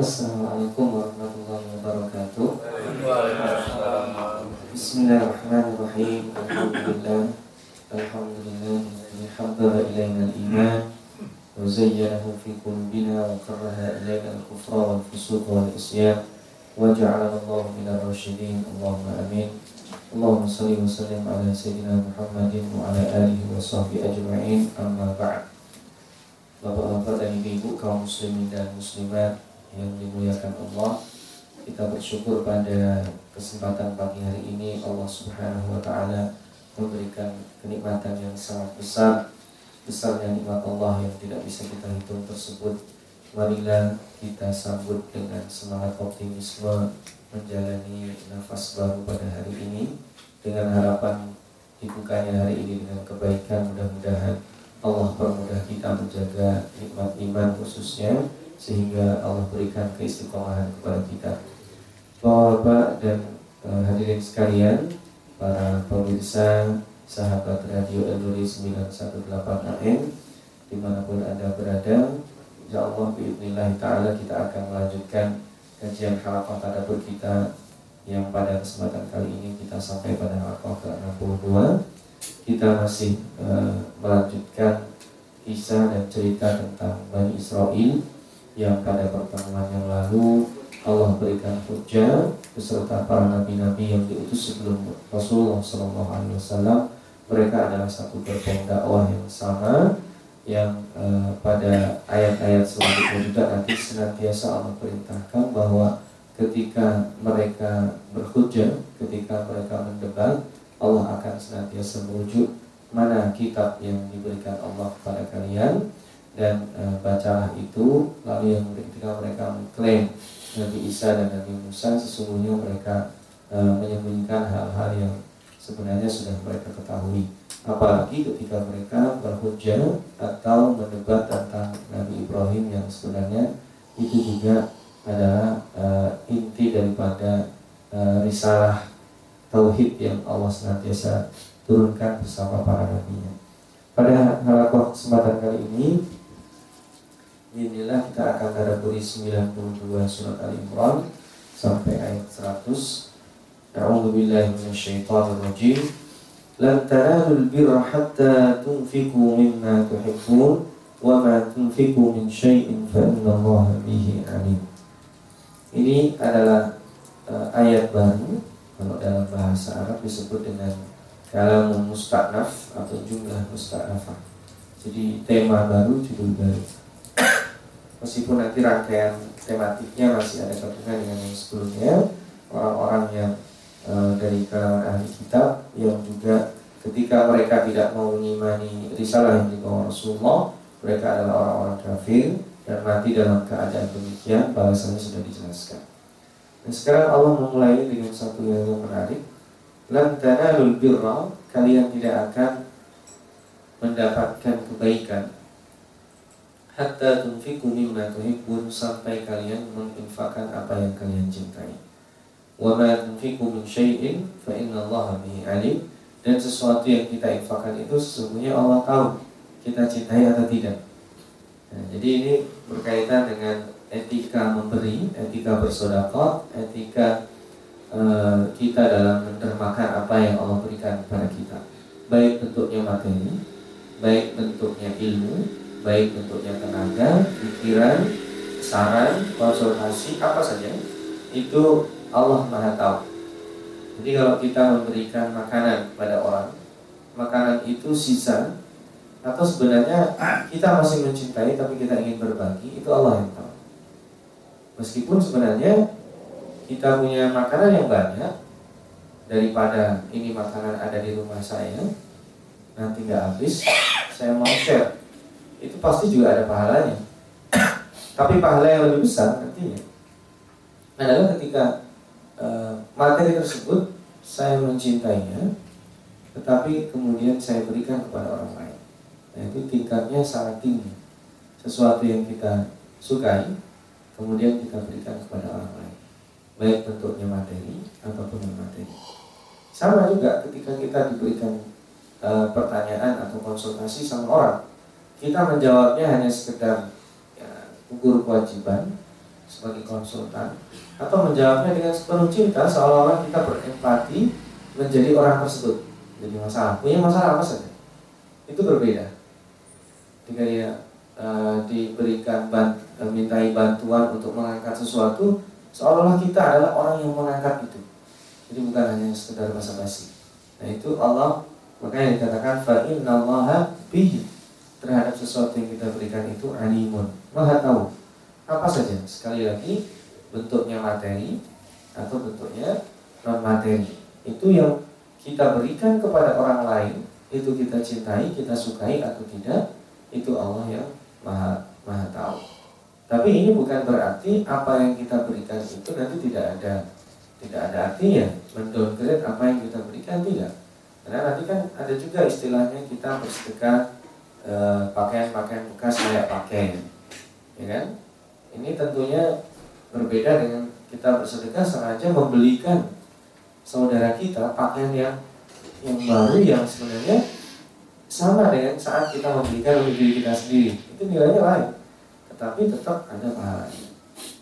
Assalamualaikum warahmatullahi wabarakatuh. Bismillahirrahmanirrahim. Alhamdulillah. Alhamdulillah. Habbaba ilayna al-iman wa zayyanahu fi qulubina wa karraha ilayna al-kufra wal fusuq wal isyan wa ja'alana Allah min ar-rasyidin. Allahumma amin. Allahumma salli wa sallim ala sayyidina Muhammadin wa ala alihi wa sahbihi ajma'in. Amma ba'd. Bapak-bapak dan ibu-ibu kaum muslimin dan muslimat yang dimuliakan Allah. Kita bersyukur pada kesempatan pagi hari ini Allah Subhanahu wa taala memberikan kenikmatan yang sangat besar besarnya nikmat Allah yang tidak bisa kita hitung tersebut. Marilah kita sambut dengan semangat optimisme menjalani nafas baru pada hari ini dengan harapan dibukanya hari ini dengan kebaikan. Mudah-mudahan Allah permudah kita menjaga nikmat iman khususnya sehingga Allah berikan keistiqomahan kepada kita. Bapak dan uh, hadirin sekalian, para pemirsa sahabat Radio Eluri 918 AM di mana pun Anda berada, Insya Allah Bismillah Ta'ala kita akan melanjutkan kajian halaqah tadabur kita yang pada kesempatan kali ini kita sampai pada halaqah ke-62 kita masih uh, melanjutkan kisah dan cerita tentang Bani Israel yang pada pertemuan yang lalu Allah berikan hujah beserta para nabi-nabi yang diutus sebelum Rasulullah SAW mereka adalah satu gerbong dakwah yang sama yang uh, pada ayat-ayat selanjutnya juga nanti senantiasa Allah perintahkan bahwa ketika mereka berhujah, ketika mereka mendebat, Allah akan senantiasa merujuk mana kitab yang diberikan Allah kepada kalian dan e, bacalah itu lalu yang ketika mereka mengklaim Nabi Isa dan Nabi Musa sesungguhnya mereka e, menyembunyikan hal-hal yang sebenarnya sudah mereka ketahui apalagi ketika mereka berhujah atau mendebat tentang Nabi Ibrahim yang sebenarnya itu juga adalah e, inti daripada e, risalah tauhid yang Allah senantiasa turunkan bersama para nabinya. Pada halakoh kesempatan kali ini Inilah kita akan tadabburi 92 surat Al-Imran sampai ayat 100. A'udzu billahi minasyaitonir rajim. Lan tanalul birra hatta tunfiqu mimma tuhibbun wa ma tunfiqu min syai'in fa innallaha bihi alim. Ini adalah uh, ayat baru kalau dalam bahasa Arab disebut dengan kalam musta'naf atau jumlah musta'nafah. Jadi tema baru, judul baru meskipun nanti rangkaian tematiknya masih ada kaitannya dengan yang sebelumnya orang-orang yang e, dari kalangan ahli kitab yang juga ketika mereka tidak mau mengimani risalah yang dibawa Rasulullah mereka adalah orang-orang kafir dan mati dalam keadaan demikian balasannya sudah dijelaskan. Dan sekarang Allah memulai dengan satu yang menarik. Lan tanalul birra kalian tidak akan mendapatkan kebaikan hatta tunfiku mimma tuhibbun sampai kalian menginfakkan apa yang kalian cintai. Wa ma tunfiku min syai'in fa innallaha bihi alim dan sesuatu yang kita infakkan itu sesungguhnya Allah tahu kita cintai atau tidak. Nah, jadi ini berkaitan dengan etika memberi, etika bersedekah, etika uh, kita dalam menermakan apa yang Allah berikan kepada kita. Baik bentuknya materi, baik bentuknya ilmu, baik bentuknya tenaga, pikiran, saran, konsultasi, apa saja itu Allah Maha tahu. Jadi kalau kita memberikan makanan kepada orang, makanan itu sisa atau sebenarnya kita masih mencintai tapi kita ingin berbagi, itu Allah yang tahu. Meskipun sebenarnya kita punya makanan yang banyak daripada ini makanan ada di rumah saya nanti nggak habis, saya mau share itu pasti juga ada pahalanya. Tapi pahala yang lebih besar nantinya adalah ketika e, materi tersebut saya mencintainya, tetapi kemudian saya berikan kepada orang lain. Nah itu tingkatnya sangat tinggi. Sesuatu yang kita sukai, kemudian kita berikan kepada orang lain. Baik bentuknya materi ataupun materi. Sama juga ketika kita diberikan e, pertanyaan atau konsultasi sama orang kita menjawabnya hanya sekedar ya, gugur kewajiban sebagai konsultan atau menjawabnya dengan sepenuh cinta seolah-olah kita berempati menjadi orang tersebut. Jadi masalah punya masalah apa saja? Itu berbeda. Jika dia uh, diberikan bant, uh, mintai bantuan untuk mengangkat sesuatu seolah-olah kita adalah orang yang mengangkat itu. Jadi bukan hanya sekedar basa-basi. Nah itu Allah makanya dikatakan fa innallaha bihi terhadap sesuatu yang kita berikan itu alimun maha tahu. Apa saja? Sekali lagi bentuknya materi atau bentuknya non materi itu yang kita berikan kepada orang lain itu kita cintai kita sukai atau tidak itu Allah yang maha maha tahu. Tapi ini bukan berarti apa yang kita berikan itu nanti tidak ada. Tidak ada artinya. Mendowngrade apa yang kita berikan tidak. Karena nanti kan ada juga istilahnya kita bersedekah pakaian-pakaian bekas kayak pakaian. Ya kan? Ini tentunya berbeda dengan kita bersedekah sengaja membelikan saudara kita pakaian yang yang baru yang sebenarnya sama dengan saat kita membelikan untuk diri kita sendiri. Itu nilainya lain tetapi tetap ada pahalanya.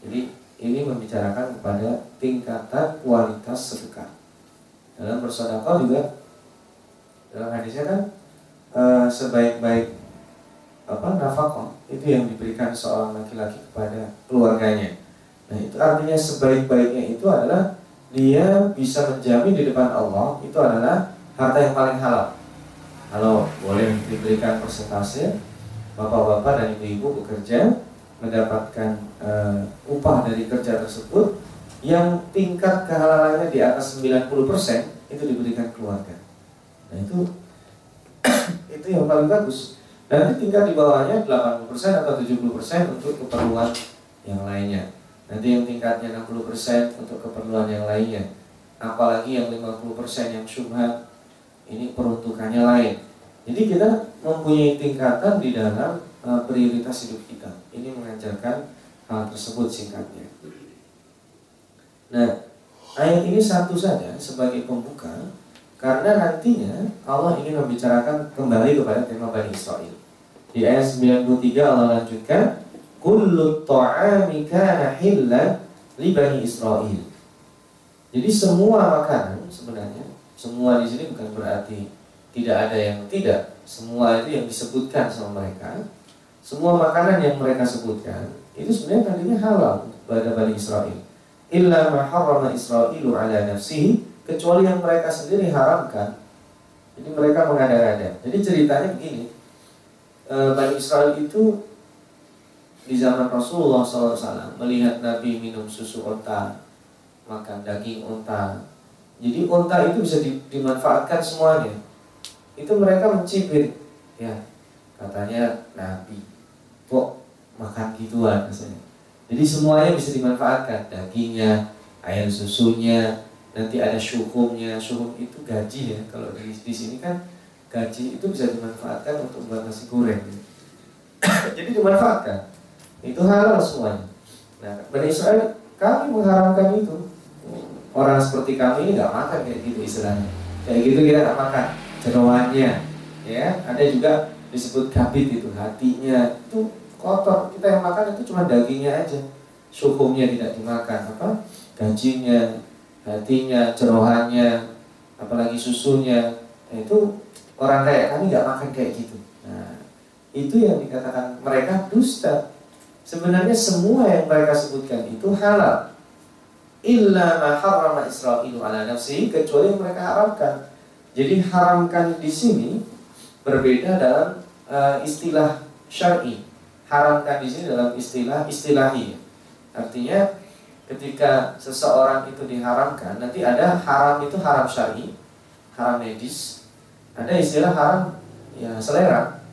Jadi ini membicarakan kepada tingkatan kualitas sedekah. Dalam bersedekah juga dalam hadisnya kan e, sebaik-baik apa nafkah itu yang diberikan seorang laki-laki kepada keluarganya. Nah itu artinya sebaik-baiknya itu adalah dia bisa menjamin di depan Allah itu adalah harta yang paling halal. Kalau boleh diberikan persentase, bapak-bapak dan ibu-ibu bekerja mendapatkan uh, upah dari kerja tersebut yang tingkat kehalalannya di atas 90% itu diberikan keluarga. Nah itu itu yang paling bagus. Nanti tingkat di bawahnya 80% atau 70% untuk keperluan yang lainnya. Nanti yang tingkatnya 60% untuk keperluan yang lainnya. Apalagi yang 50% yang syubhat ini peruntukannya lain. Jadi kita mempunyai tingkatan di dalam uh, prioritas hidup kita. Ini mengajarkan hal tersebut singkatnya. Nah, ayat ini satu saja sebagai pembuka karena nantinya Allah ingin membicarakan kembali kepada tema Bani Israel. Di ayat 93 Allah lanjutkan, "Kullu hilla li Bani Israel." Jadi semua makanan sebenarnya, semua di sini bukan berarti tidak ada yang tidak. Semua itu yang disebutkan sama mereka. Semua makanan yang mereka sebutkan itu sebenarnya tadinya halal pada Bani Israel. Illa ma harrama Israilu ala nafsihi kecuali yang mereka sendiri haramkan. Jadi mereka mengada-ngada. Jadi ceritanya begini, Eh, Bani Israel itu di zaman Rasulullah SAW melihat Nabi minum susu onta, makan daging onta. Jadi onta itu bisa dimanfaatkan semuanya. Itu mereka mencibir, ya katanya Nabi, kok makan gituan rasanya. Jadi semuanya bisa dimanfaatkan, dagingnya, air susunya, nanti ada syukumnya. Syukum itu gaji ya. Kalau di, di sini kan gaji itu bisa dimanfaatkan untuk buat nasi goreng. Jadi dimanfaatkan. Itu halal semuanya. Nah, Bani Israel kami mengharamkan itu. Orang seperti kami ini nggak makan kayak gitu istilahnya. Kayak gitu kita nggak makan. Jeroannya, ya. Ada juga disebut kabit itu hatinya itu kotor. Kita yang makan itu cuma dagingnya aja. Sukumnya tidak dimakan apa? Gajinya, hatinya, cerohannya, apalagi susunya. Nah, itu Orang kayak kami nggak makan kayak gitu. Nah, itu yang dikatakan mereka dusta. Sebenarnya semua yang mereka sebutkan itu halal. Illa ma harrama Isra'ilu ala nafsi kecuali yang mereka haramkan. Jadi haramkan di sini berbeda dalam uh, istilah syar'i. Haramkan di sini dalam istilah istilahi. Artinya ketika seseorang itu diharamkan, nanti ada haram itu haram syar'i, haram medis, ada istilah haram ya selera.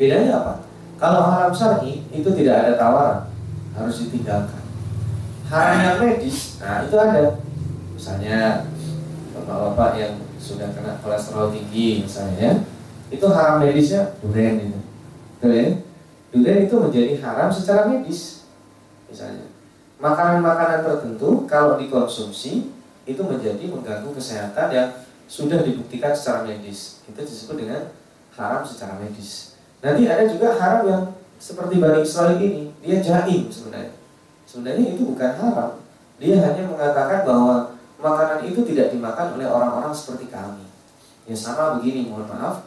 Bedanya apa? Kalau haram syar'i itu tidak ada tawaran, harus ditinggalkan. Haram yang medis, nah itu ada. Misalnya bapak-bapak yang sudah kena kolesterol tinggi misalnya ya, itu haram medisnya durian itu. Durian itu menjadi haram secara medis. Misalnya, makanan-makanan tertentu kalau dikonsumsi itu menjadi mengganggu kesehatan yang sudah dibuktikan secara medis. Itu disebut dengan haram secara medis. Nanti ada juga haram yang seperti Bani Israel ini, dia jaim sebenarnya. Sebenarnya itu bukan haram. Dia hanya mengatakan bahwa makanan itu tidak dimakan oleh orang-orang seperti kami. Ya sama begini, mohon maaf.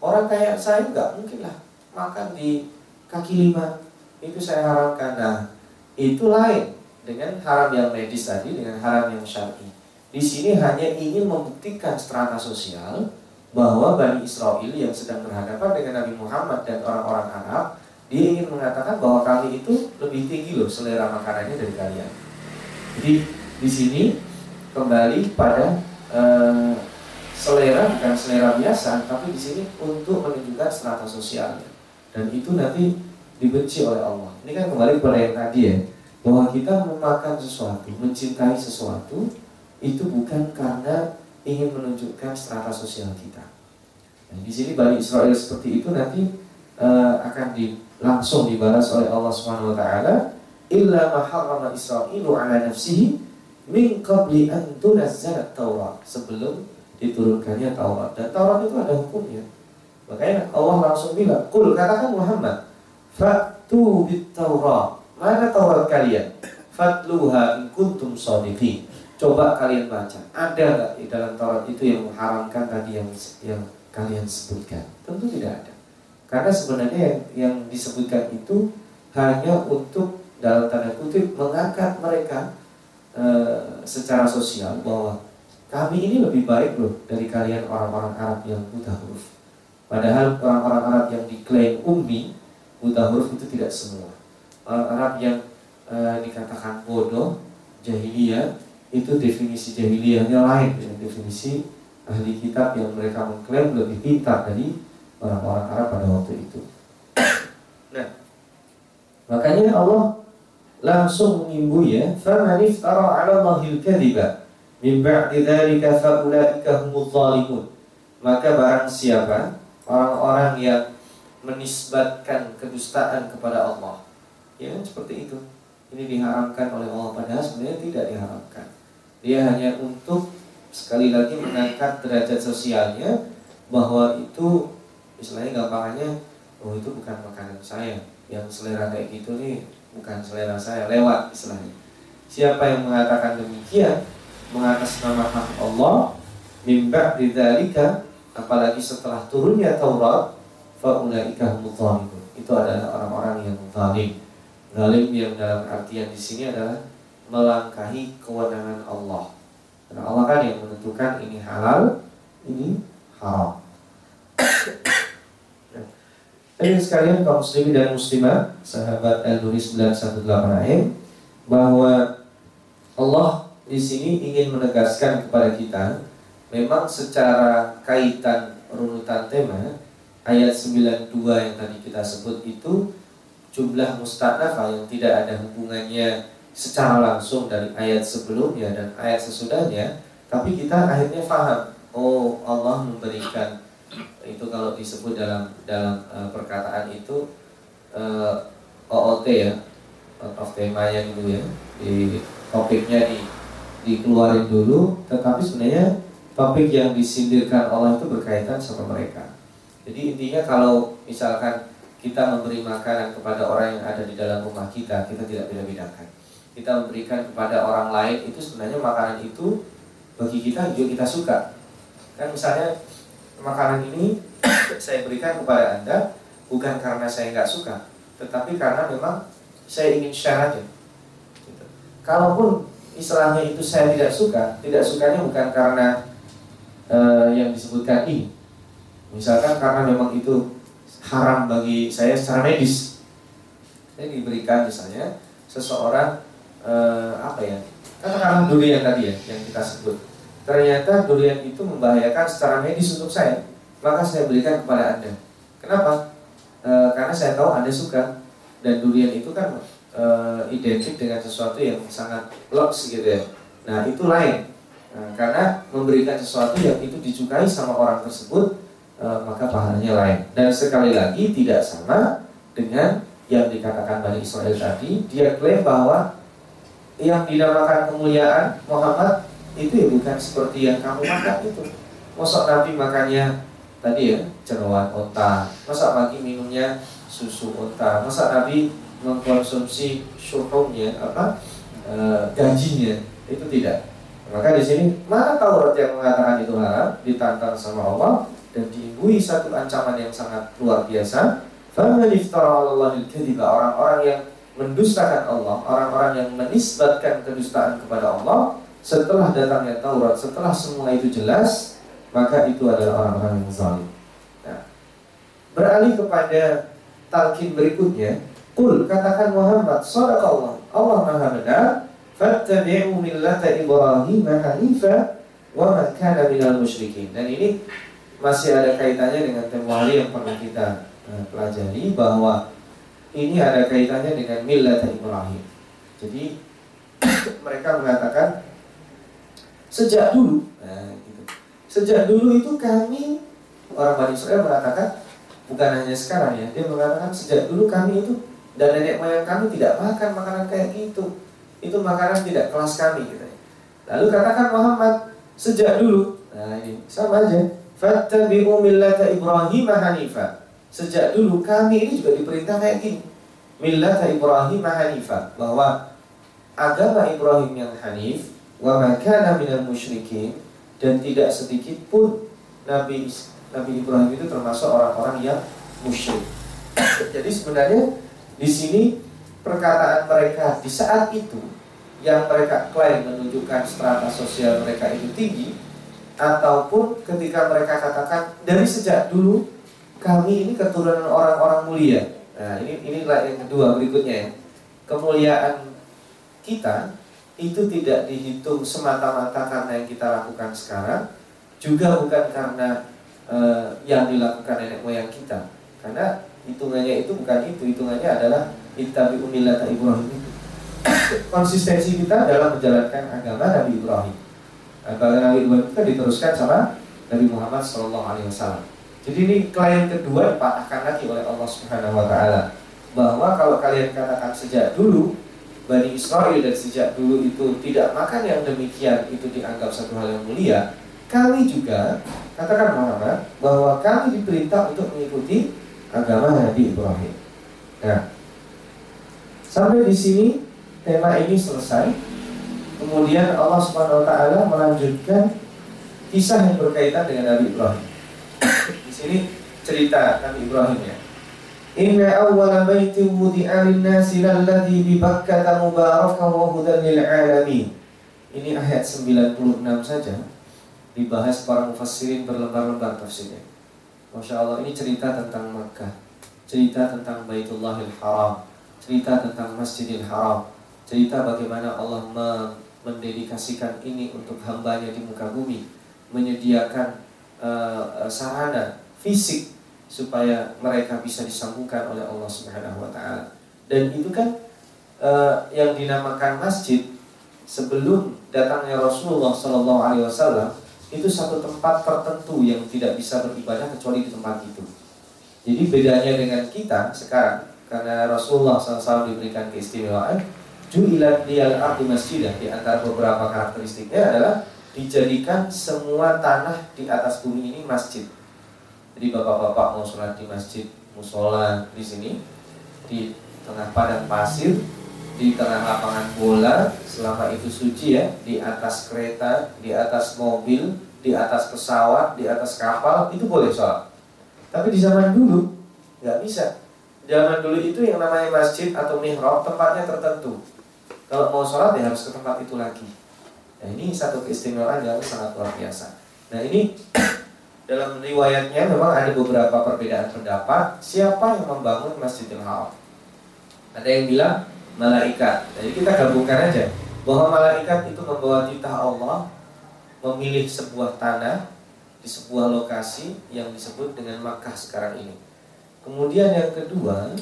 Orang kayak saya nggak mungkin lah makan di kaki lima. Itu saya haramkan. Nah, itu lain dengan haram yang medis tadi dengan haram yang syar'i. Di sini hanya ingin membuktikan strata sosial bahwa Bani Israel yang sedang berhadapan dengan Nabi Muhammad dan orang-orang Arab dia ingin mengatakan bahwa kami itu lebih tinggi loh selera makanannya dari kalian. Jadi di sini kembali pada uh, selera bukan selera biasa, tapi di sini untuk menunjukkan strata sosialnya. Dan itu nanti dibenci oleh Allah. Ini kan kembali kepada yang tadi ya, bahwa kita memakan sesuatu, mencintai sesuatu itu bukan karena ingin menunjukkan strata sosial kita. Nah, di sini Bani Israel seperti itu nanti uh, akan di langsung dibalas oleh Allah Subhanahu wa taala illa ma harrama Israilu ala nafsihi min qabli an tunazzalat Taurat sebelum diturunkannya Taurat dan Taurat itu ada hukumnya makanya Allah langsung bilang kul katakan Muhammad fatu bit mana Taurat kalian? Fatluha in kuntum shadiqin coba kalian baca. Ada nggak di dalam Taurat itu yang mengharamkan tadi yang yang kalian sebutkan? Tentu tidak ada. Karena sebenarnya yang, yang disebutkan itu hanya untuk dalam tanda kutip mengangkat mereka e, secara sosial bahwa kami ini lebih baik loh dari kalian orang-orang Arab yang buta huruf. Padahal orang-orang Arab yang diklaim ummi buta huruf itu tidak semua. Orang Arab yang e, dikatakan bodoh, jahiliyah itu definisi jahiliyahnya lain dengan definisi ahli kitab yang mereka mengklaim lebih pintar dari orang-orang Arab pada waktu itu. Nah, makanya Allah langsung mengimbu ya, "Faman iftara 'ala Allahil kadhiba min ba'di dzalika fa ulaika humudz zalimun." Maka barang siapa orang-orang yang menisbatkan kedustaan kepada Allah. Ya, seperti itu. Ini diharamkan oleh Allah padahal sebenarnya tidak diharamkan. Dia hanya untuk sekali lagi mengangkat derajat sosialnya bahwa itu istilahnya gampangannya oh itu bukan makanan saya yang selera kayak gitu nih bukan selera saya lewat istilahnya siapa yang mengatakan demikian mengatasnamakan Allah mimba didzalika apalagi setelah turunnya Taurat faulaika humudzalim itu adalah orang-orang yang zalim. Zalim yang dalam artian di sini adalah melangkahi kewenangan Allah. Karena Allah kan yang menentukan ini halal ini haram. Ayo sekalian kaum muslimin dan muslimah Sahabat Al-Duri 918 ayat Bahwa Allah di sini ingin menegaskan kepada kita Memang secara kaitan runutan tema Ayat 92 yang tadi kita sebut itu Jumlah musta'nafah yang tidak ada hubungannya secara langsung dari ayat sebelumnya dan ayat sesudahnya Tapi kita akhirnya faham Oh Allah memberikan itu kalau disebut dalam dalam uh, perkataan itu uh, eh, OOT ya out of temanya dulu ya di topiknya di dikeluarin dulu tetapi sebenarnya topik yang disindirkan Allah itu berkaitan sama mereka jadi intinya kalau misalkan kita memberi makanan kepada orang yang ada di dalam rumah kita kita tidak beda-bedakan kita memberikan kepada orang lain itu sebenarnya makanan itu bagi kita juga kita suka kan misalnya makanan ini saya berikan kepada Anda bukan karena saya nggak suka, tetapi karena memang saya ingin share aja. Gitu. Kalaupun istilahnya itu saya tidak suka, tidak sukanya bukan karena uh, yang disebutkan ini. Misalkan karena memang itu haram bagi saya secara medis. Saya diberikan misalnya seseorang uh, apa ya? Katakanlah durian tadi ya yang kita sebut ternyata durian itu membahayakan secara medis untuk saya, maka saya berikan kepada Anda. Kenapa? E, karena saya tahu Anda suka dan durian itu kan e, identik dengan sesuatu yang sangat loks gitu ya. Nah itu lain. Nah, karena memberikan sesuatu yang itu disukai sama orang tersebut, e, maka pahalanya lain. Dan sekali lagi tidak sama dengan yang dikatakan Bani Israel tadi. Dia klaim bahwa yang dinamakan kemuliaan Muhammad itu ya bukan seperti yang kamu makan itu. Masa Nabi makannya tadi ya jeruan onta, masa pagi minumnya susu onta, masa Nabi mengkonsumsi syuhumnya apa e, gajinya itu tidak maka di sini mana Taurat yang mengatakan itu haram ditantang sama Allah dan diimbui satu ancaman yang sangat luar biasa. Orang-orang yang mendustakan Allah orang-orang yang menisbatkan kedustaan kepada Allah setelah datangnya Taurat setelah semua itu jelas maka itu adalah orang-orang yang zalim. Nah, beralih kepada talqin berikutnya. Kul katakan Muhammad Sadaqallah Allah maha benar Fattabi'u millata Ibrahim hanifa Wa ma kana minal musyrikin. Dan ini masih ada kaitannya dengan tema yang pernah kita uh, pelajari Bahwa ini ada kaitannya dengan millata Ibrahim Jadi mereka mengatakan Sejak dulu nah, gitu. Sejak dulu itu kami Orang Bani Israel mengatakan Bukan hanya sekarang ya Dia mengatakan sejak dulu kami itu Dan nenek moyang kami tidak makan makanan kayak gitu Itu makanan tidak kelas kami gitu. Lalu katakan Muhammad Sejak dulu Nah ini sama aja Fattabi'u millata Ibrahim hanifa. Sejak dulu kami ini juga diperintah kayak gini. Millata Ibrahim hanifa. Bahwa agama Ibrahim yang hanif Wa makana minal musyrikin Dan tidak sedikit pun Nabi Nabi Ibrahim itu termasuk orang-orang yang musyrik. Jadi sebenarnya di sini perkataan mereka di saat itu yang mereka klaim menunjukkan strata sosial mereka itu tinggi ataupun ketika mereka katakan dari sejak dulu kami ini keturunan orang-orang mulia. Nah, ini inilah yang kedua berikutnya ya. Kemuliaan kita itu tidak dihitung semata-mata karena yang kita lakukan sekarang, juga bukan karena uh, yang dilakukan nenek moyang kita. Karena hitungannya itu bukan itu hitungannya adalah ittabi umillata Ibrahim konsistensi kita dalam menjalankan agama Nabi Ibrahim Ibrahim itu diteruskan sama Nabi Muhammad Shallallahu Alaihi Wasallam jadi ini klien kedua dipatahkan lagi oleh Allah Subhanahu Wa Taala bahwa kalau kalian katakan sejak dulu Bani Israel dan sejak dulu itu tidak makan yang demikian itu dianggap satu hal yang mulia kami juga katakan Muhammad bahwa kami diperintah untuk mengikuti agama Nabi Ibrahim. Nah, sampai di sini tema ini selesai. Kemudian Allah Subhanahu wa taala melanjutkan kisah yang berkaitan dengan Nabi Ibrahim. di sini cerita Nabi Ibrahim ya. Inna awwala baiti wudi'a lin-nasi lalladzi bi Bakkah mubarakan wa hudan lil alamin. Ini ayat 96 saja dibahas para mufassirin berlembar-lembar tafsirnya. Masya Allah ini cerita tentang Makkah Cerita tentang Baitullahil Haram Cerita tentang Masjidil Haram Cerita bagaimana Allah mendedikasikan ini untuk hambanya di muka bumi Menyediakan uh, sarana fisik Supaya mereka bisa disambungkan oleh Allah Subhanahu Wa Taala. Dan itu kan uh, yang dinamakan masjid sebelum datangnya Rasulullah Sallallahu Alaihi Wasallam itu satu tempat tertentu yang tidak bisa beribadah kecuali di tempat itu. Jadi bedanya dengan kita sekarang karena Rasulullah SAW diberikan keistimewaan, ju'ilat liyal ardi masjidah. Di antara beberapa karakteristiknya adalah dijadikan semua tanah di atas bumi ini masjid. Jadi bapak-bapak mau sholat di masjid musola di sini di tengah padang pasir di tengah lapangan bola selama itu suci ya di atas kereta di atas mobil di atas pesawat di atas kapal itu boleh sholat. Tapi di zaman dulu nggak bisa. Zaman dulu itu yang namanya masjid atau mihrab tempatnya tertentu kalau mau sholat ya harus ke tempat itu lagi. Nah ini satu keistimewaan yang sangat luar biasa. Nah ini dalam riwayatnya memang ada beberapa perbedaan pendapat. Siapa yang membangun Masjidil Haram? Ada yang bilang malaikat. Jadi kita gabungkan aja. Bahwa malaikat itu membawa titah Allah memilih sebuah tanah di sebuah lokasi yang disebut dengan Makkah sekarang ini. Kemudian yang kedua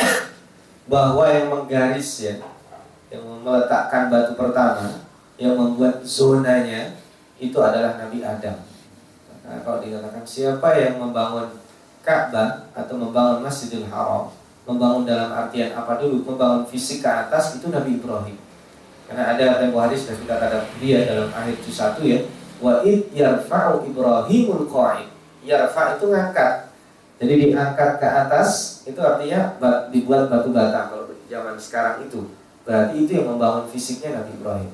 bahwa yang menggaris ya, yang meletakkan batu pertama, yang membuat zonanya itu adalah Nabi Adam. Nah, kalau dikatakan siapa yang membangun Ka'bah atau membangun Masjidil Haram, membangun dalam artian apa dulu membangun fisik ke atas itu Nabi Ibrahim karena ada tempo hari sudah kita kata dia dalam ayat itu satu ya wa id yarfa'u Ibrahimul qa'id yarfa itu ngangkat Jadi diangkat ke atas itu artinya dibuat batu bata kalau zaman sekarang itu. Berarti itu yang membangun fisiknya Nabi Ibrahim.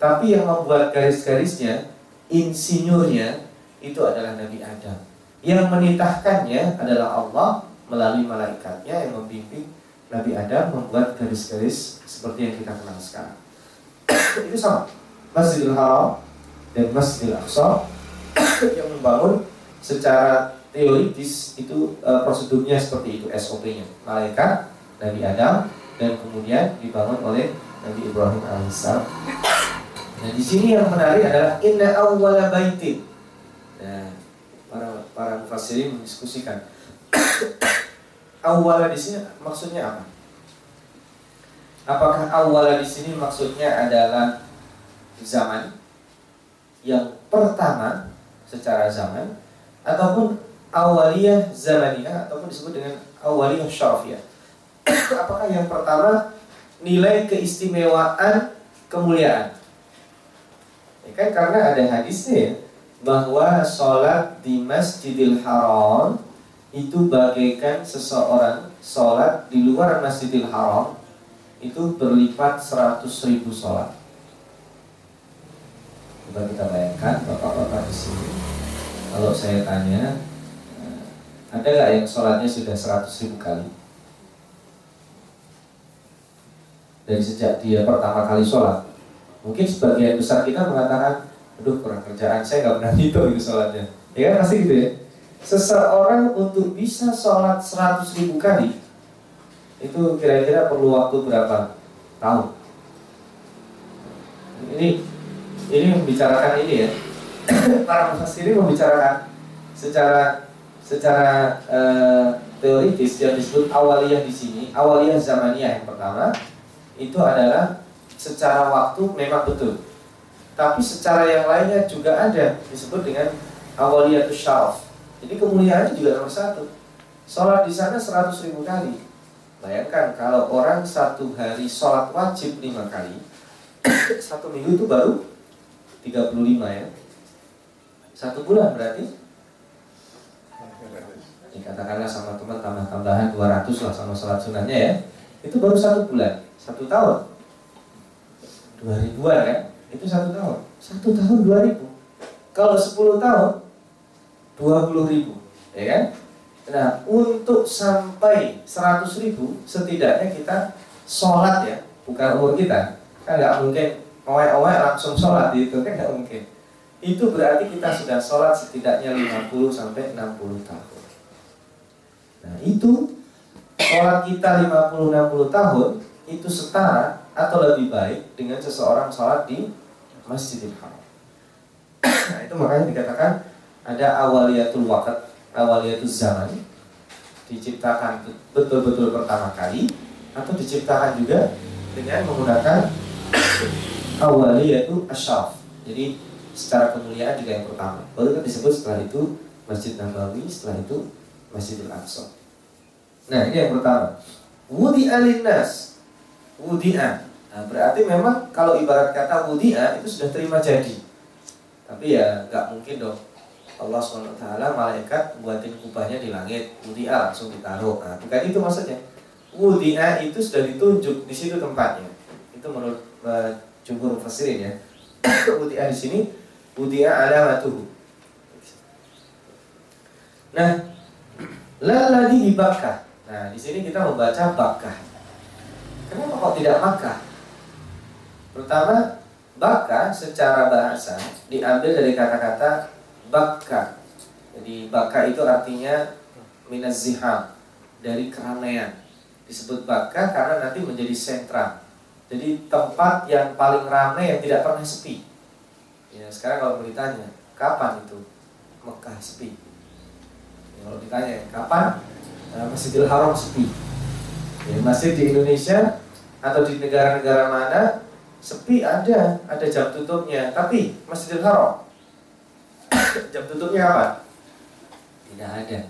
Tapi yang membuat garis-garisnya, insinyurnya itu adalah Nabi Adam. Yang menitahkannya adalah Allah melalui malaikatnya yang membimbing Nabi Adam membuat garis-garis seperti yang kita kenal sekarang. itu sama. Masjidil Haram dan Masjidil Aqsa yang membangun secara teoritis itu e, prosedurnya seperti itu SOP-nya. Malaikat, Nabi Adam dan kemudian dibangun oleh Nabi Ibrahim alaihissalam. Nah di sini yang menarik adalah inna awwala baitin. Nah, para para mufassirin mendiskusikan awwala di sini maksudnya apa? Apakah awwala di sini maksudnya adalah zaman yang pertama secara zaman ataupun awaliyah zamaniyah ataupun disebut dengan awaliyah syarafiyah. Apakah yang pertama nilai keistimewaan kemuliaan? Ya kan karena ada hadisnya bahwa sholat di Masjidil Haram itu bagaikan seseorang sholat di luar Masjidil Haram itu berlipat 100 ribu sholat. Coba kita bayangkan bapak-bapak di sini. Kalau saya tanya, eh, ada nggak yang sholatnya sudah 100 ribu kali? Dari sejak dia pertama kali sholat, mungkin sebagian besar kita mengatakan, aduh kurang kerjaan, saya nggak pernah hitung itu sholatnya. Ya kan pasti gitu ya. Seseorang untuk bisa sholat 100 ribu kali, itu kira-kira perlu waktu berapa tahun? Ini ini membicarakan ini ya para mufassir membicarakan secara secara uh, teoritis yang disebut awaliyah di sini awaliyah zamaniyah yang pertama itu adalah secara waktu memang betul. Tapi secara yang lainnya juga ada disebut dengan awaliyah syaraf. Jadi kemuliaan juga nomor satu. Sholat di sana seratus ribu kali. Bayangkan kalau orang satu hari sholat wajib lima kali satu minggu itu baru 35 ya. Satu bulan berarti? Dikatakanlah sama teman tambah tambahan 200 lah sama sholat sunatnya ya itu baru satu bulan satu tahun. Dua ribuan kan? Itu satu tahun. Satu tahun dua ribu? Kalau sepuluh tahun dua puluh ribu ya kan? Nah untuk sampai seratus ribu setidaknya kita sholat ya. Bukan umur kita. Kan nggak mungkin. Owek-owek langsung sholat itu kan nggak mungkin. Itu berarti kita sudah sholat setidaknya 50 sampai 60 tahun. Nah itu sholat kita 50-60 tahun itu setara atau lebih baik dengan seseorang sholat di Masjidil Haram nah itu makanya dikatakan ada awaliyatul wakat awaliyatul zaman diciptakan betul-betul pertama kali atau diciptakan juga dengan menggunakan awali yaitu asyaf. Jadi secara kemuliaan juga yang pertama. Baru kan disebut setelah itu Masjid Nabawi, setelah itu Masjidil Aqsa. Nah ini yang pertama. Wudi alinas, wudi'a. Nah, berarti memang kalau ibarat kata wudi'a itu sudah terima jadi. Tapi ya nggak mungkin dong. Allah swt malaikat buatin kubahnya di langit, wudi'a langsung ditaruh. Nah, bukan itu maksudnya. Wudi'a itu sudah ditunjuk di situ tempatnya. Itu menurut uh, jumhur mufassirin ya. Wudi'ah di sini wudi'ah alamatuhu. Nah, laladi di Bakkah. Nah, di sini kita membaca Bakkah. Kenapa kok tidak Makkah? Pertama, Bakkah secara bahasa diambil dari kata-kata Bakkah. Jadi Bakkah itu artinya ziham dari keramaian. Disebut Bakkah karena nanti menjadi sentra jadi tempat yang paling ramai yang tidak pernah sepi. Ya, sekarang kalau ditanya, kapan itu Mekah sepi? Ya, kalau ditanya, kapan Masjidil Haram sepi? Ya, masjid di Indonesia atau di negara-negara mana sepi ada, ada jam tutupnya. Tapi Masjidil Haram jam tutupnya apa? Tidak ada.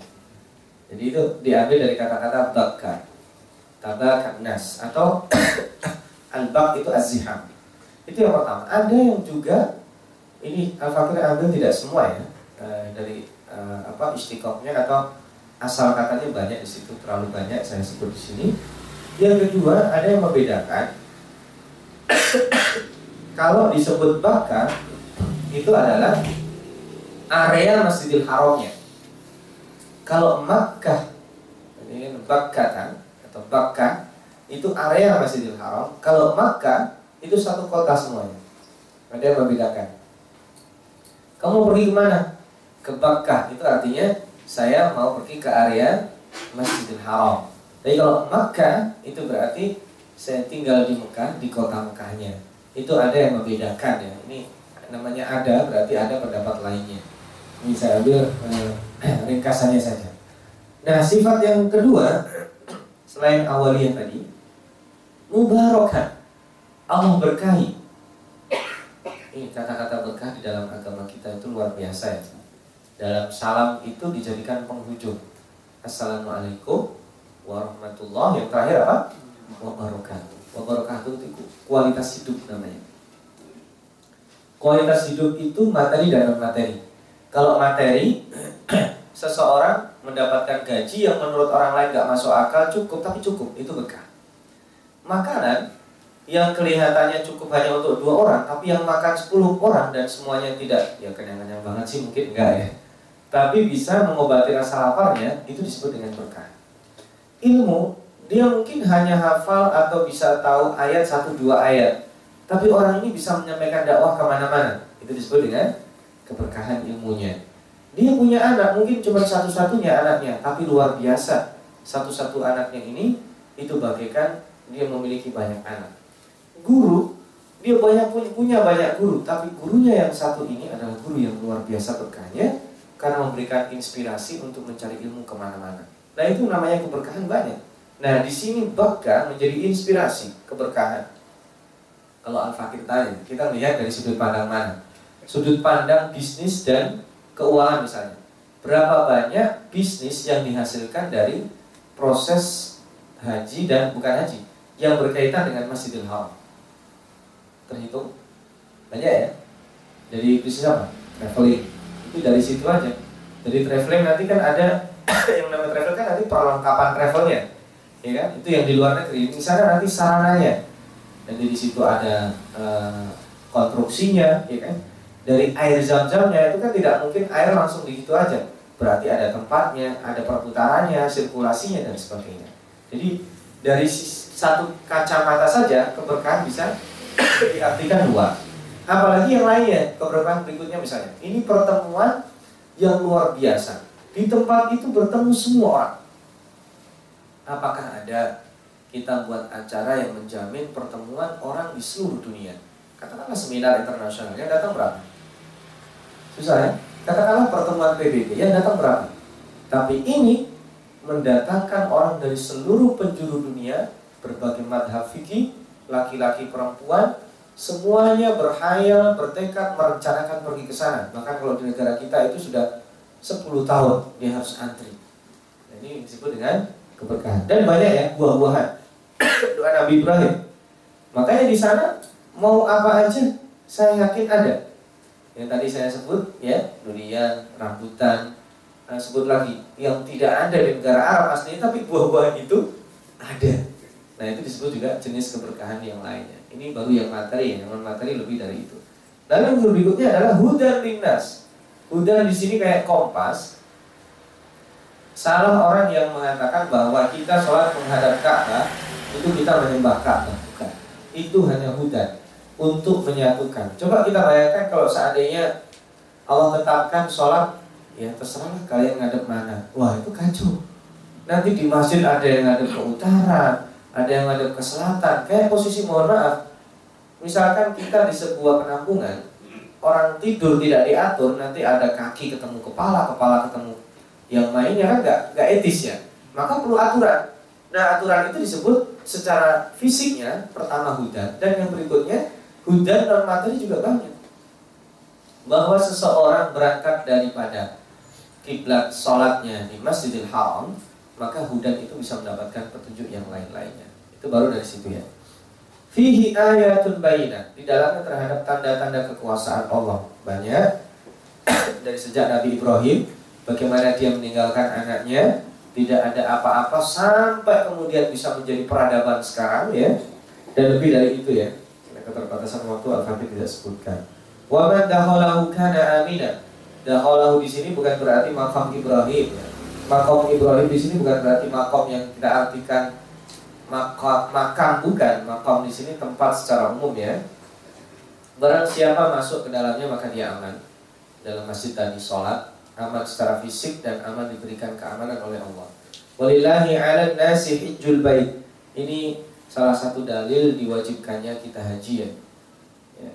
Jadi itu diambil dari kata-kata bakar, tabak nas atau Al-baq itu az-ziham. Itu yang pertama. Ada yang juga ini Al-Fakir ambil tidak semua ya e, dari e, apa istiqomnya atau asal katanya banyak di situ terlalu banyak saya sebut di sini. Yang kedua ada yang membedakan kalau disebut Bakar itu adalah area Masjidil Haramnya. Kalau Makkah ini Bakkatan atau Bakkah itu area Masjidil Haram. Kalau Makkah itu satu kota semuanya. Ada yang membedakan. Kamu pergi ke mana? Ke Bakkah itu artinya saya mau pergi ke area Masjidil Haram. Tapi kalau Makkah itu berarti saya tinggal di Mekah di kota Mekahnya. Itu ada yang membedakan ya. Ini namanya ada berarti ada pendapat lainnya. Ini saya ambil eh, ringkasannya saja. Nah, sifat yang kedua selain awaliyah tadi, mubarakah. Allah berkahi. Ini kata-kata berkah di dalam agama kita itu luar biasa ya. Dalam salam itu dijadikan penghujung. Assalamualaikum warahmatullahi Yang terakhir apa? Wabarakatuh. Wabarakatuh itu kualitas hidup namanya. Kualitas hidup itu materi dan non materi. Kalau materi, seseorang mendapatkan gaji yang menurut orang lain gak masuk akal cukup, tapi cukup, itu berkah. Makanan yang kelihatannya cukup hanya untuk dua orang, tapi yang makan 10 orang dan semuanya tidak, ya kenyang-kenyang banget sih mungkin enggak ya. Tapi bisa mengobati rasa laparnya, itu disebut dengan berkah. Ilmu, dia mungkin hanya hafal atau bisa tahu ayat satu dua ayat, tapi orang ini bisa menyampaikan dakwah ke mana-mana, itu disebut dengan keberkahan ilmunya. Dia punya anak, mungkin cuma satu-satunya anaknya, tapi luar biasa. Satu-satu anaknya ini, itu bagaikan dia memiliki banyak anak. Guru, dia banyak punya, banyak guru, tapi gurunya yang satu ini adalah guru yang luar biasa berkahnya, karena memberikan inspirasi untuk mencari ilmu ke mana-mana. Nah itu namanya keberkahan banyak. Nah di sini bahkan menjadi inspirasi keberkahan. Kalau Al-Fakir tanya, kita melihat dari sudut pandang mana? sudut pandang bisnis dan keuangan misalnya. Berapa banyak bisnis yang dihasilkan dari proses haji dan bukan haji yang berkaitan dengan Masjidil Haram? Terhitung banyak ya. Jadi bisnis apa? Traveling. Itu dari situ aja. Jadi traveling nanti kan ada yang namanya travel kan nanti perlengkapan travelnya, ya kan? Itu yang di luar negeri. Misalnya nanti sarananya. Dan di situ ada uh, konstruksinya, ya kan? dari air zam-zamnya itu kan tidak mungkin air langsung di situ aja. Berarti ada tempatnya, ada perputarannya, sirkulasinya dan sebagainya. Jadi dari satu kacamata saja keberkahan bisa diartikan dua. Apalagi yang lainnya, keberkahan berikutnya misalnya. Ini pertemuan yang luar biasa. Di tempat itu bertemu semua orang. Apakah ada kita buat acara yang menjamin pertemuan orang di seluruh dunia? Katakanlah seminar internasional yang datang berapa? Susah ya? Katakanlah pertemuan PBB yang datang berapa? Tapi ini mendatangkan orang dari seluruh penjuru dunia, berbagai madhab fikih, laki-laki perempuan, semuanya berhayal, bertekad, merencanakan pergi ke sana. Bahkan kalau di negara kita itu sudah 10 tahun dia harus antri. Nah, ini disebut dengan keberkahan. Dan banyak ya buah-buahan. Doa Nabi Ibrahim. Makanya di sana mau apa aja saya yakin ada yang tadi saya sebut ya durian, rambutan, nah, sebut lagi yang tidak ada di negara Arab aslinya tapi buah-buahan itu ada. Nah itu disebut juga jenis keberkahan yang lainnya. Ini baru yang materi, yang non materi lebih dari itu. Lalu yang berikutnya adalah hudan lindas. Hudan di sini kayak kompas. Salah orang yang mengatakan bahwa kita sholat menghadap Ka'bah itu kita menyembah Ka'bah. Bukan. Itu hanya hudan untuk menyatukan. Coba kita bayangkan kalau seandainya Allah tetapkan sholat, ya terserah kalian ngadep mana. Wah itu kacau. Nanti di masjid ada yang ngadep ke utara, ada yang ngadep ke selatan. Kayak posisi mohon maaf. Misalkan kita di sebuah penampungan, orang tidur tidak diatur, nanti ada kaki ketemu kepala, kepala ketemu yang lainnya kan nggak nggak etis ya. Maka perlu aturan. Nah aturan itu disebut secara fisiknya pertama hudan dan yang berikutnya Hudan non materi juga banyak. Bahwa seseorang berangkat daripada kiblat sholatnya di Masjidil Haram, maka hudan itu bisa mendapatkan petunjuk yang lain-lainnya. Itu baru dari situ ya. Fihi ayatun bayinah. Di dalamnya terhadap tanda-tanda kekuasaan Allah. Banyak. dari sejak Nabi Ibrahim, bagaimana dia meninggalkan anaknya, tidak ada apa-apa sampai kemudian bisa menjadi peradaban sekarang ya dan lebih dari itu ya keterbatasan waktu Al-Fatih tidak sebutkan wa man dakhalahu kana amina dakhalahu di sini bukan berarti makam Ibrahim ya. makam Ibrahim di sini bukan berarti makam yang kita artikan makam, makam bukan makam di sini tempat secara umum ya barang siapa masuk ke dalamnya maka dia aman dalam masjid tadi sholat aman secara fisik dan aman diberikan keamanan oleh Allah. Walillahi 'ala nasi hijjul bait. Ini salah satu dalil diwajibkannya kita haji ya. ya.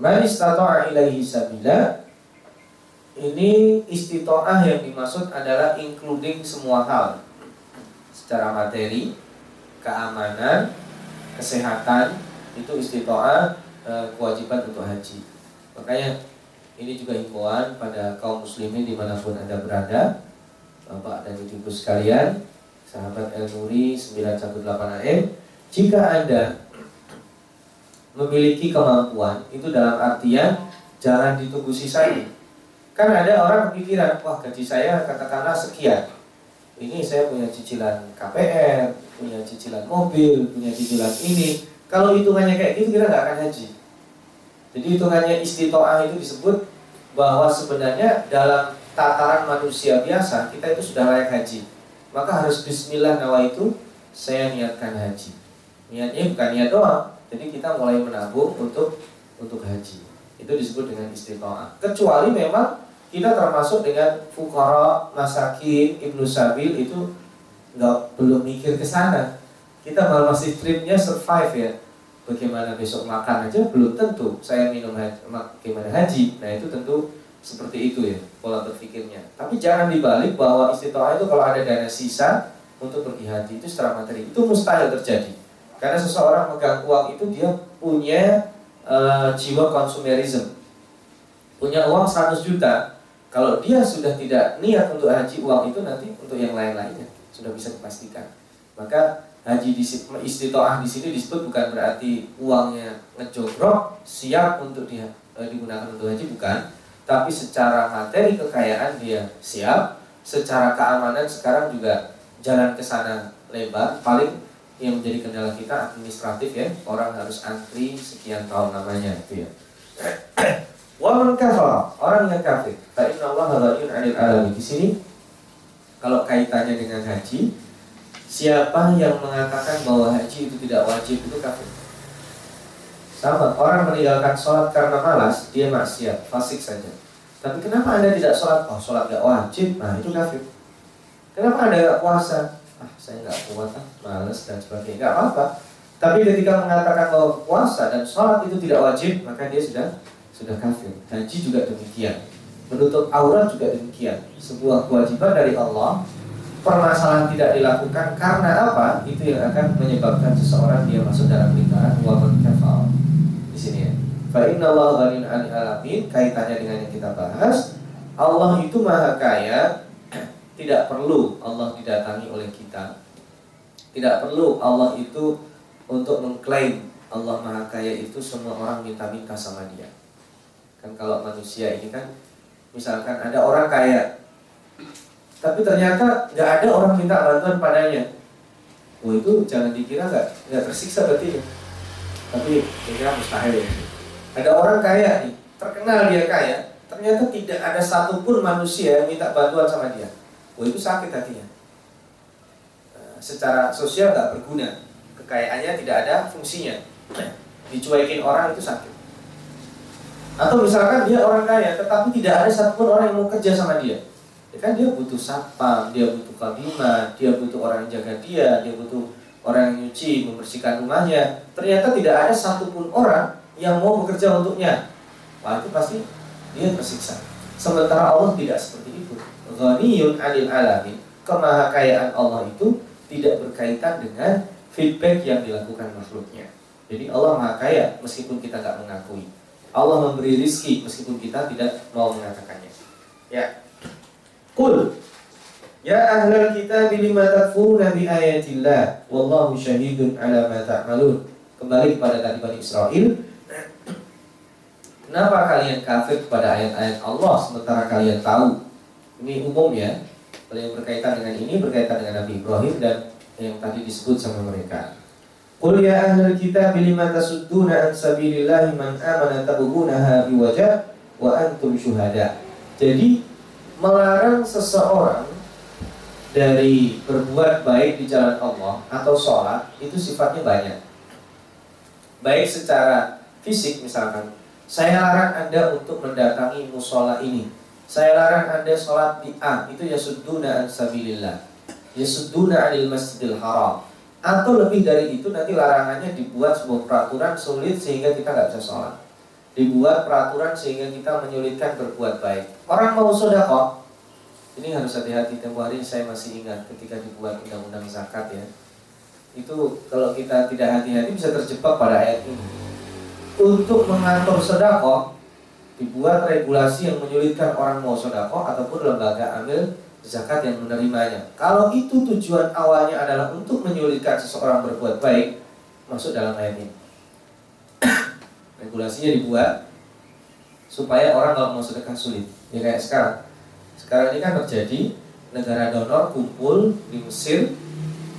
Man istata'a ilaihi sabila ini istitoah yang dimaksud adalah including semua hal secara materi, keamanan, kesehatan itu istitoah eh, kewajiban untuk haji. Makanya ini juga himbauan pada kaum muslimin di mana pun anda berada Bapak dan Ibu sekalian Sahabat El Nuri 918 AM Jika anda memiliki kemampuan Itu dalam artian jangan ditunggu sisanya Kan ada orang pikiran Wah gaji saya katakanlah sekian Ini saya punya cicilan KPR Punya cicilan mobil Punya cicilan ini Kalau hitungannya kayak gitu kita nggak akan haji jadi hitungannya istitoah itu disebut bahwa sebenarnya dalam tataran manusia biasa kita itu sudah layak haji. Maka harus bismillah nawa itu saya niatkan haji. Niatnya bukan niat doang. Jadi kita mulai menabung untuk untuk haji. Itu disebut dengan istitoah. Kecuali memang kita termasuk dengan fukara, masakin, ibnu sabil itu nggak belum mikir ke sana. Kita malah masih tripnya survive ya. Bagaimana besok makan aja belum tentu. Saya minum haji, bagaimana haji. Nah itu tentu seperti itu ya pola berpikirnya. Tapi jangan dibalik bahwa istitoah itu kalau ada dana sisa untuk pergi haji itu secara materi itu mustahil terjadi. Karena seseorang megang uang itu dia punya uh, jiwa konsumerisme. Punya uang 100 juta. Kalau dia sudah tidak niat untuk haji uang itu nanti untuk yang lain-lainnya sudah bisa dipastikan maka haji di istitoah di sini disebut bukan berarti uangnya ngejogrok siap untuk dia, e, digunakan untuk haji bukan tapi secara materi kekayaan dia siap secara keamanan sekarang juga jalan ke sana lebar paling yang menjadi kendala kita administratif ya orang harus antri sekian tahun namanya itu ya Waman kafar orang yang kafir. Fa inna Allah ghaniyun 'anil alamin. Di sini kalau kaitannya dengan haji, Siapa yang mengatakan bahwa haji itu tidak wajib itu kafir. Sama, orang meninggalkan sholat karena malas, dia maksiat, fasik saja. Tapi kenapa anda tidak sholat? Oh, sholat gak wajib, nah itu kafir. Kenapa anda gak puasa? Ah, saya gak kuat, ah, malas dan sebagainya. Gak apa-apa. Tapi ketika mengatakan bahwa puasa dan sholat itu tidak wajib, maka dia sudah sudah kafir. Haji juga demikian. Menutup aurat juga demikian. Sebuah kewajiban dari Allah permasalahan tidak dilakukan karena apa? Itu yang akan menyebabkan seseorang dia masuk dalam lingkaran waman kafal. Di sini ya. Fa inna Allah ghaniyun 'anil alamin kaitannya dengan yang kita bahas. Allah itu maha kaya, tidak perlu Allah didatangi oleh kita. Tidak perlu Allah itu untuk mengklaim Allah maha kaya itu semua orang minta-minta sama dia. Kan kalau manusia ini kan misalkan ada orang kaya tapi ternyata nggak ada orang minta bantuan padanya. Oh itu jangan dikira nggak nggak tersiksa berarti ya. Tapi kira mustahil ya. Ada orang kaya nih, terkenal dia kaya, ternyata tidak ada satupun manusia yang minta bantuan sama dia. Oh itu sakit hatinya. Nah, secara sosial nggak berguna, kekayaannya tidak ada fungsinya. Dicuekin orang itu sakit. Atau misalkan dia orang kaya, tetapi tidak ada satupun orang yang mau kerja sama dia ya kan dia butuh satpam, dia butuh kabima, dia butuh orang yang jaga dia, dia butuh orang yang nyuci, membersihkan rumahnya. Ternyata tidak ada satupun orang yang mau bekerja untuknya. Wah itu pasti dia tersiksa. Sementara Allah tidak seperti itu. Ghaniyun anil alamin. Kemahakayaan Allah itu tidak berkaitan dengan feedback yang dilakukan makhluknya. Jadi Allah maha kaya meskipun kita tidak mengakui. Allah memberi rizki meskipun kita tidak mau mengatakannya. Ya, Qul Ya ahlal kitab lima takfuruna bi ayatillah wallahu syahidun ala ma ta'malun. Kembali kepada tadi Bani Israel. Kenapa kalian kafir kepada ayat-ayat Allah sementara kalian tahu? Ini umum ya. Kalau yang berkaitan dengan ini berkaitan dengan Nabi Ibrahim dan yang tadi disebut sama mereka. Qul ya ahlal kitab lima tasudduna an sabilillahi man amana tabghunaha biwajah wa antum syuhada. Jadi melarang seseorang dari berbuat baik di jalan Allah atau sholat itu sifatnya banyak. Baik secara fisik misalkan, saya larang Anda untuk mendatangi musola ini. Saya larang Anda sholat di A, itu ya sudduna an sabilillah. Ya sudduna anil masjidil haram atau lebih dari itu nanti larangannya dibuat sebuah peraturan sulit sehingga kita nggak bisa sholat. Dibuat peraturan sehingga kita menyulitkan berbuat baik. Orang mau sodako, ini harus hati-hati. Tempo hari saya masih ingat ketika dibuat undang-undang zakat ya. Itu kalau kita tidak hati-hati bisa terjebak pada ayat ini. Untuk mengatur sodako, dibuat regulasi yang menyulitkan orang mau sodako ataupun lembaga ambil zakat yang menerimanya. Kalau itu tujuan awalnya adalah untuk menyulitkan seseorang berbuat baik, masuk dalam ayat ini. Regulasinya dibuat supaya orang kalau mau sedekah sulit. Ya kayak sekarang. Sekarang ini kan terjadi negara donor kumpul di Mesir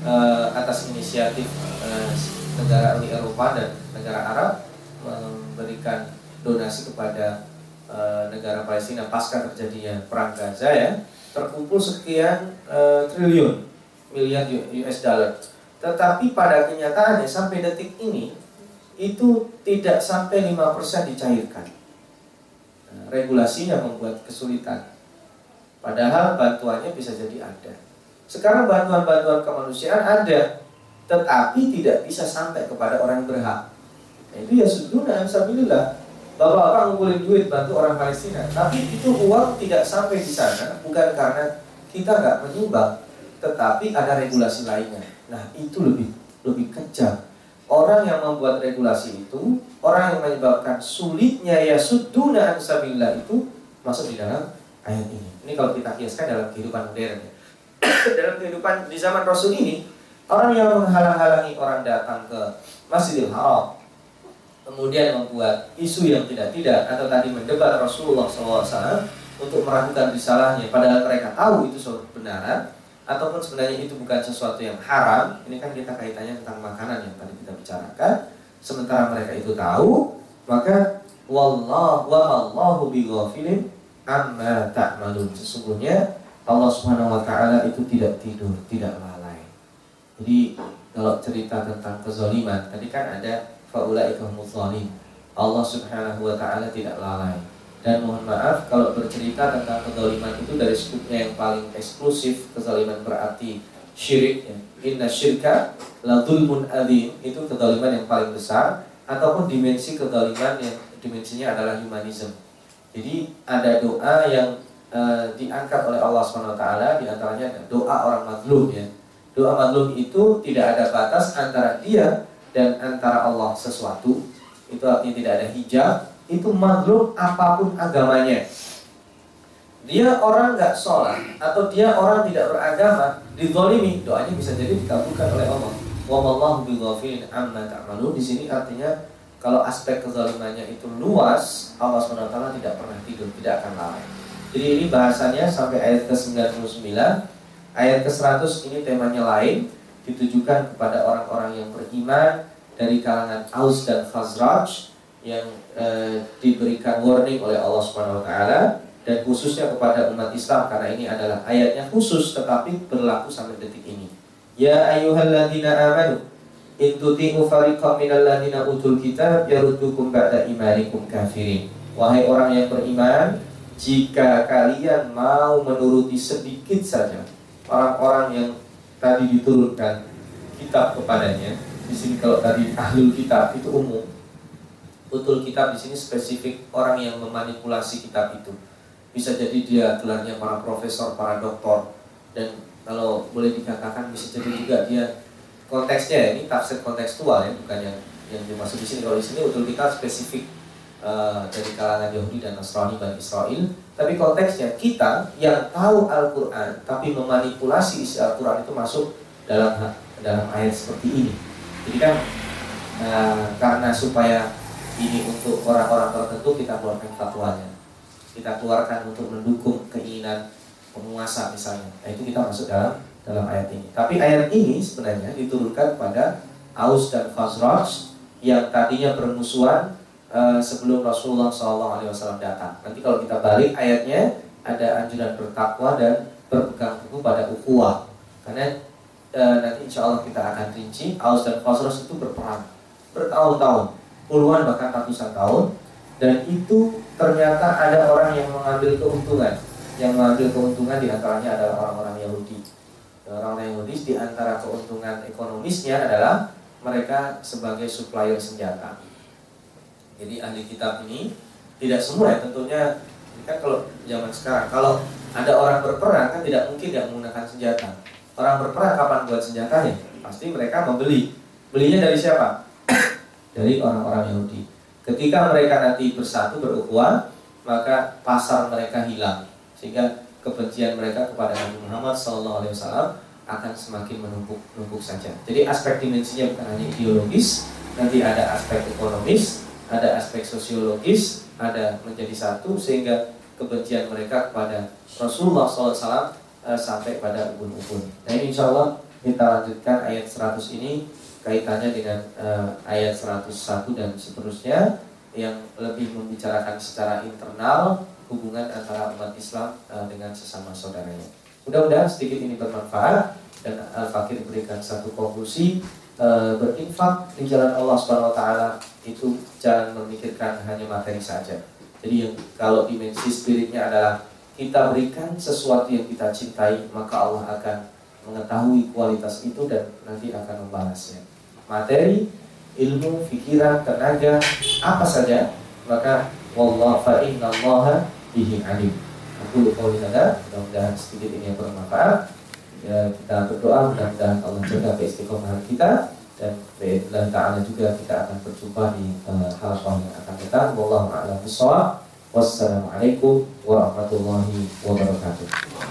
uh, atas inisiatif uh, negara Uni Eropa dan negara Arab memberikan donasi kepada uh, negara Palestina pasca terjadinya perang Gaza ya terkumpul sekian uh, triliun miliar US dollar. Tetapi pada kenyataannya sampai detik ini itu tidak sampai 5% dicairkan. Nah, regulasinya membuat kesulitan. Padahal bantuannya bisa jadi ada. Sekarang bantuan-bantuan kemanusiaan ada, tetapi tidak bisa sampai kepada orang berhak. Nah, itu ya sudah, alhamdulillah. Bapak-bapak ngumpulin duit bantu orang Palestina, tapi itu uang tidak sampai di sana bukan karena kita nggak menyumbang, tetapi ada regulasi lainnya. Nah itu lebih lebih kejam. Orang yang membuat regulasi itu, orang yang menyebabkan sulitnya ya suduna ansabillah itu masuk di dalam ayat ini. Ini kalau kita kiaskan dalam kehidupan modern ya. dalam kehidupan di zaman Rasul ini, orang yang menghalang-halangi orang datang ke Masjidil Haram kemudian membuat isu yang tidak-tidak. Atau tadi mendebat Rasulullah SAW untuk meragukan risalahnya. Padahal mereka tahu itu suatu kebenaran ataupun sebenarnya itu bukan sesuatu yang haram. Ini kan kita kaitannya tentang makanan yang tadi kita bicarakan. Sementara mereka itu tahu maka wallahu wa Allahu bighafilin amma ta'malun. Sesungguhnya Allah Subhanahu wa taala itu tidak tidur, tidak lalai. Jadi kalau cerita tentang kezaliman tadi kan ada Allah Subhanahu wa taala tidak lalai. Dan mohon maaf kalau bercerita tentang kezaliman itu dari skupnya yang paling eksklusif, kezaliman berarti syirik ya. Inna syirka la dzulmun adzim, itu kezaliman yang paling besar ataupun dimensi kezaliman yang dimensinya adalah humanism. Jadi ada doa yang uh, diangkat oleh Allah Subhanahu wa taala di antaranya doa orang mazlum ya. Doa mazlum itu tidak ada batas antara dia dan antara Allah sesuatu itu artinya tidak ada hijab itu makhluk apa pun agamanya. Dia orang nggak sholat atau dia orang tidak beragama dizolimi doanya bisa jadi dikabulkan oleh Allah. Wallahu bighafilin amma ta'malun. Di sini artinya kalau aspek kezalimannya itu luas Allah SWT tidak pernah tidur tidak akan lalai. Jadi ini bahasanya sampai ayat ke-99 ayat ke-100 ini temanya lain ditujukan kepada orang-orang yang beriman dari kalangan Aus dan Khazraj yang e, diberikan warning oleh Allah Subhanahu wa taala dan khususnya kepada umat Islam karena ini adalah ayatnya khusus tetapi berlaku sampai detik ini. Ya ayyuhalladzina amanu in tuti'u fariqam minal ladzina utul kitab yaruddukum ba'da imanikum kafirin. Wahai orang yang beriman, jika kalian mau menuruti sedikit saja orang-orang yang tadi diturunkan kitab kepadanya. Di sini kalau tadi ahlul kitab itu umum. Betul kitab di sini spesifik orang yang memanipulasi kitab itu. Bisa jadi dia gelarnya para profesor, para doktor dan kalau boleh dikatakan bisa jadi juga dia konteksnya ini tafsir kontekstual ya bukan yang yang dimaksud di sini kalau di sini betul kitab spesifik uh, dari kalangan Yahudi dan Nasrani dan Israel tapi konteksnya kita yang tahu Al-Quran tapi memanipulasi isi Al-Quran itu masuk dalam dalam ayat seperti ini. Jadi kan uh, karena supaya ini untuk orang-orang tertentu kita keluarkan fatwanya. Kita keluarkan untuk mendukung keinginan penguasa misalnya. Nah itu kita masuk dalam dalam ayat ini. Tapi ayat ini sebenarnya diturunkan pada Aus dan Khazraj yang tadinya bermusuhan uh, sebelum Rasulullah SAW datang. Nanti kalau kita balik ayatnya ada anjuran bertakwa dan berpegang teguh pada ukhuwah. Karena uh, nanti insya Allah kita akan rinci Aus dan Khazraj itu berperang bertahun-tahun, puluhan bahkan ratusan tahun dan itu ternyata ada orang yang mengambil keuntungan yang mengambil keuntungan di antaranya adalah orang-orang Yahudi. Orang-orang Yahudi di antara keuntungan ekonomisnya adalah mereka sebagai supplier senjata. Jadi ahli kitab ini tidak semua ya tentunya kan kalau zaman sekarang kalau ada orang berperang kan tidak mungkin tidak menggunakan senjata. Orang berperang kapan buat senjatanya? Pasti mereka membeli. Belinya dari siapa? dari orang-orang Yahudi. Ketika mereka nanti bersatu berukhuwah, maka pasar mereka hilang sehingga kebencian mereka kepada Nabi Muhammad SAW akan semakin menumpuk-numpuk saja. Jadi aspek dimensinya bukan hanya ideologis, nanti ada aspek ekonomis, ada aspek sosiologis, ada menjadi satu sehingga kebencian mereka kepada Rasulullah SAW eh, sampai pada ubun-ubun. Nah ini insya Allah kita lanjutkan ayat 100 ini kaitannya dengan uh, ayat 101 dan seterusnya yang lebih membicarakan secara internal hubungan antara umat Islam uh, dengan sesama saudaranya. Mudah-mudahan sedikit ini bermanfaat dan Al-Fakir berikan satu konklusi uh, berinfak di jalan Allah Subhanahu wa taala itu jangan memikirkan hanya materi saja. Jadi yang kalau dimensi spiritnya adalah kita berikan sesuatu yang kita cintai, maka Allah akan mengetahui kualitas itu dan nanti akan membalasnya. Materi, ilmu, pikiran, tenaga, apa saja, maka wallahu fa inna Allah bihi alim. Aku lupa ada, mudah-mudahan sedikit ini yang bermanfaat. Ya, kita berdoa mudah-mudahan Allah jaga keistiqomahan kita dan dan ta'ala juga kita akan berjumpa di uh, hal yang akan datang. Wallahu a'lam bishawab. Wassalamualaikum warahmatullahi wabarakatuh.